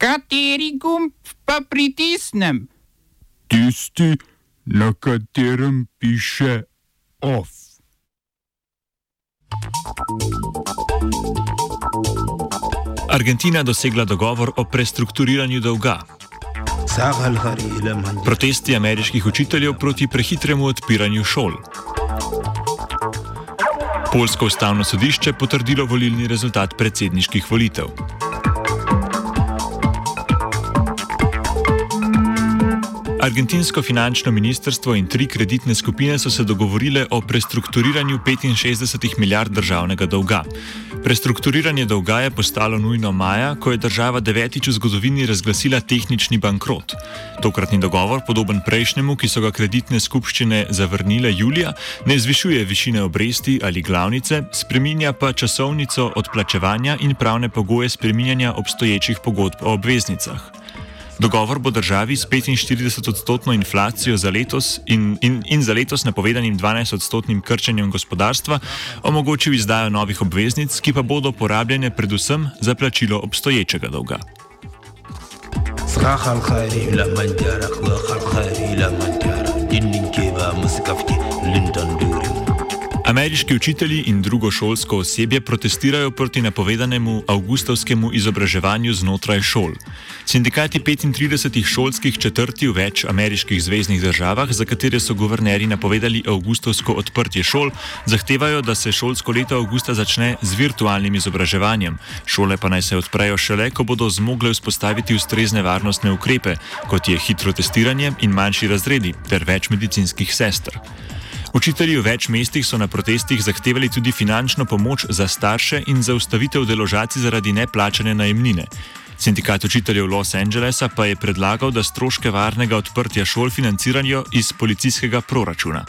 Kateri gumb pa pritisnem? Tisti, na katerem piše OF. Argentina dosegla dogovor o prestrukturiranju dolga. Protesti ameriških učiteljev proti prehitremu odpiranju šol. Polsko ustavno sodišče potrdilo volilni rezultat predsedniških volitev. Argentinsko finančno ministrstvo in tri kreditne skupine so se dogovorile o prestrukturiranju 65 milijard državnega dolga. Prestrukturiranje dolga je postalo nujno maja, ko je država devetič v zgodovini razglasila tehnični bankrot. Tokratni dogovor, podoben prejšnjemu, ki so ga kreditne skupščine zavrnile julija, ne zvišuje višine obresti ali glavnice, spreminja pa časovnico odplačevanja in pravne pogoje spreminjanja obstoječih pogodb o obveznicah. Dogovor bo državi s 45-odstotno inflacijo za letos in, in, in za letos napovedanim 12-odstotnim krčenjem gospodarstva omogočil izdajo novih obveznic, ki pa bodo porabljene predvsem za plačilo obstoječega dolga. Zahal, hajri, la, manjara, hajri, hajri, la, manjara, Ameriški učitelji in drugo šolsko osebje protestirajo proti napovedanemu avgustovskemu izobraževanju znotraj šol. Sindikati 35 šolskih četrti v več ameriških zvezdnih državah, za katere so guvernerji napovedali avgustovsko odprtje šol, zahtevajo, da se šolsko leto avgusta začne z virtualnim izobraževanjem. Šole pa naj se odprejo šele, ko bodo zmogle vzpostaviti ustrezne varnostne ukrepe, kot je hitro testiranje in manjši razredi ter več medicinskih sester. Učitelji v več mestih so na protestih zahtevali tudi finančno pomoč za starše in zaustavitev deložacij zaradi neplačane najemnine. Sindikat učiteljev Los Angelesa pa je predlagal, da stroške varnega odprtja šol financirajo iz policijskega proračuna.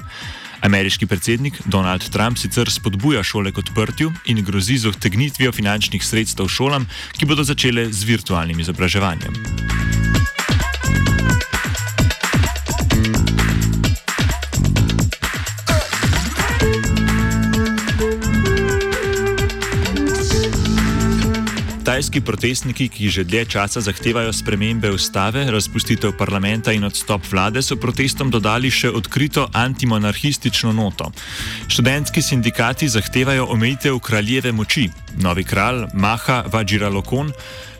Ameriški predsednik Donald Trump sicer spodbuja šole k odprtju in grozi z odtegnitvijo finančnih sredstev šolam, ki bodo začele z virtualnim izobraževanjem. Tajski protestniki, ki že dlje časa zahtevajo spremembe ustave, razpustitev parlamenta in odstop vlade, so protestom dodali še odkrito antimonarhistično noto. Študentski sindikati zahtevajo omejitev kraljeve moči. Novi kralj Maha Vajiralokon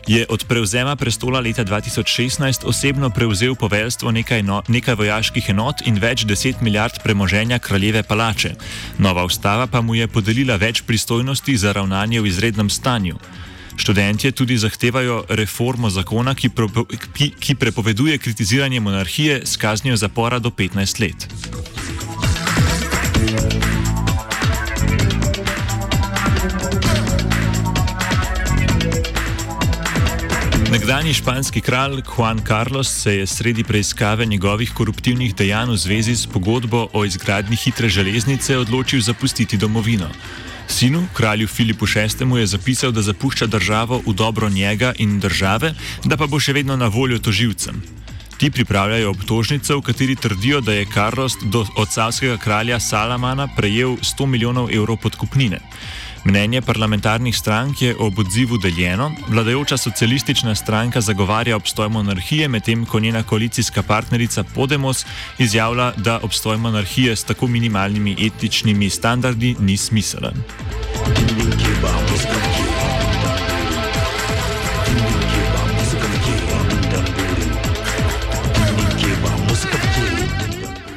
je od prevzema prestola leta 2016 osebno prevzel poveljstvo nekaj, no, nekaj vojaških enot in več deset milijard premoženja kraljeve palače. Nova ustava pa mu je podelila več pristojnosti za ravnanje v izrednem stanju. Študentje tudi zahtevajo reformo zakona, ki, pro, ki, ki prepoveduje kritiziranje monarhije s kaznijo zapora do 15 let. Nekdani španski kralj Juan Carlos se je sredi preiskave njegovih koruptivnih dejanj v zvezi s pogodbo o izgradnji hitre železnice odločil zapustiti domovino. Sinu, kralju Filipu VI, je zapisal, da zapušča državo v dobro njega in države, da pa bo še vedno na voljo toživcem. Ti pripravljajo obtožnico, v kateri trdijo, da je Carlos od carskega kralja Salamana prejel 100 milijonov evrov podkupnine. Mnenje parlamentarnih strank je ob odzivu deljeno. Vladajoča socialistična stranka zagovarja obstoj monarhije, medtem ko njena koalicijska partnerica Podemos izjavlja, da obstoj monarhije s tako minimalnimi etičnimi standardi ni smiselen.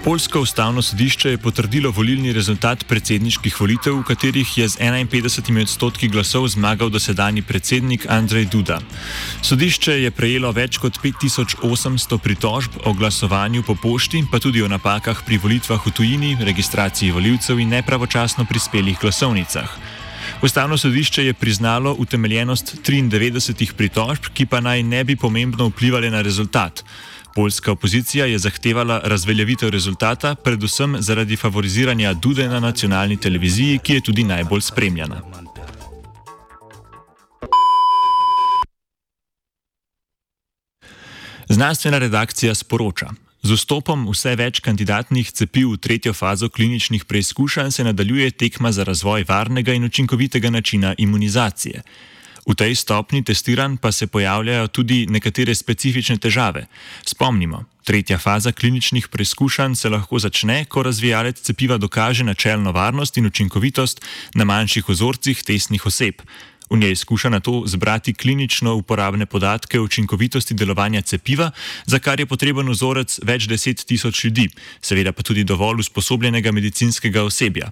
Poljsko ustavno sodišče je potrdilo volilni rezultat predsedniških volitev, v katerih je z 51 odstotki glasov zmagal dosedani predsednik Andrej Duda. Sodišče je prejelo več kot 5800 pritožb o glasovanju po pošti, pa tudi o napakah pri volitvah v tujini, registraciji voljivcev in nepravočasno prispelih glasovnicah. Ustavno sodišče je priznalo utemeljenost 93 pritožb, ki pa naj ne bi pomembno vplivali na rezultat. Poljska opozicija je zahtevala razveljavitev rezultata, predvsem zaradi favoriziranja Dude na nacionalni televiziji, ki je tudi najbolj spremljana. Znanstvena redakcija sporoča. Z vstopom vse več kandidatnih cepiv v tretjo fazo kliničnih preizkušanj se nadaljuje tekma za razvoj varnega in učinkovitega načina imunizacije. V tej stopni testiranj pa se pojavljajo tudi nekatere specifične težave. Spomnimo, tretja faza kliničnih preizkušanj se lahko začne, ko razvijalec cepiva dokaže načelno varnost in učinkovitost na manjših ozorcih testnih oseb. V njej skuša na to zbrati klinično uporabne podatke o učinkovitosti delovanja cepiva, za kar je potreben vzorec več deset tisoč ljudi, seveda pa tudi dovolj usposobljenega medicinskega osebja.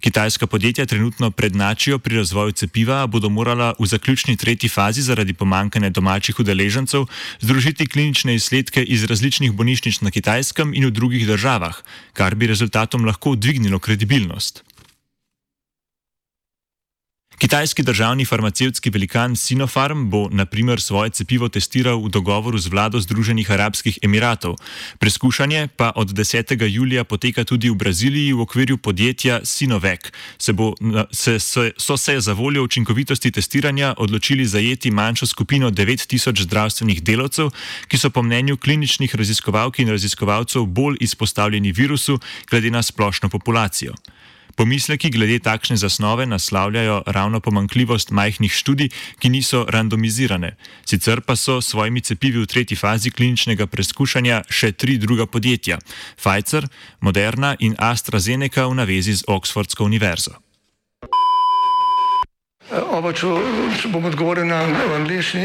Kitajska podjetja trenutno prednačijo pri razvoju cepiva, a bodo morala v zaključni tretji fazi zaradi pomankanja domačih udeležencev združiti klinične izsledke iz različnih bolnišnic na Kitajskem in v drugih državah, kar bi rezultatom lahko dvignilo kredibilnost. Kitajski državni farmacevtski velikan Sinopharm bo na primer svoje cepivo testiral v dogovoru z vlado Združenih arabskih emiratov. Preskušanje pa od 10. julija poteka tudi v Braziliji v okviru podjetja Sinovec. Se bo, se, se, so se za voljo učinkovitosti testiranja odločili zajeti manjšo skupino 9000 zdravstvenih delavcev, ki so po mnenju kliničnih raziskovalk in raziskovalcev bolj izpostavljeni virusu glede na splošno populacijo. Pomisleki glede takšne zasnove naslavljajo ravno pomankljivost majhnih študij, ki niso randomizirane. Sicer pa so s svojimi cepivi v tretji fazi kliničnega preskušanja še tri druga podjetja: Pfizer, Moderna in AstraZeneca v navezi z Oxfordsko univerzo. Oba, če, če bom odgovoril na angliški.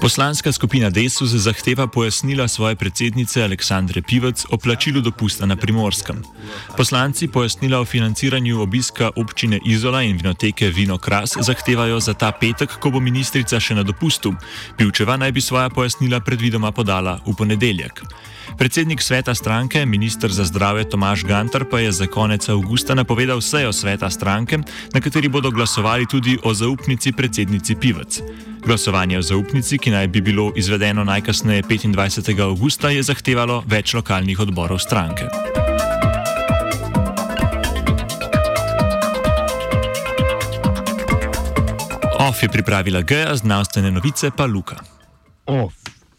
Poslanska skupina Desus zahteva pojasnila svoje predsednice Aleksandre Pivec o plačilu dopusta na primorskem. Poslanci pojasnila o financiranju obiska občine Izola in vinoteke Vino Kras zahtevajo za ta petek, ko bo ministrica še na dopustu. Pivčeva naj bi svoja pojasnila predvidoma podala v ponedeljek. Predsednik sveta stranke, ministr za zdravje Tomaš Gantar, pa je za konec avgusta napovedal sejo sveta stranke, na kateri bodo glasovali tudi o zaupnici predsednici Pivec. Glasovanje o zaupnici, ki naj bi bilo izvedeno najkasneje 25. avgusta, je zahtevalo več lokalnih odborov stranke. OF je pripravila Geja, znanstvene novice pa Luka. OF.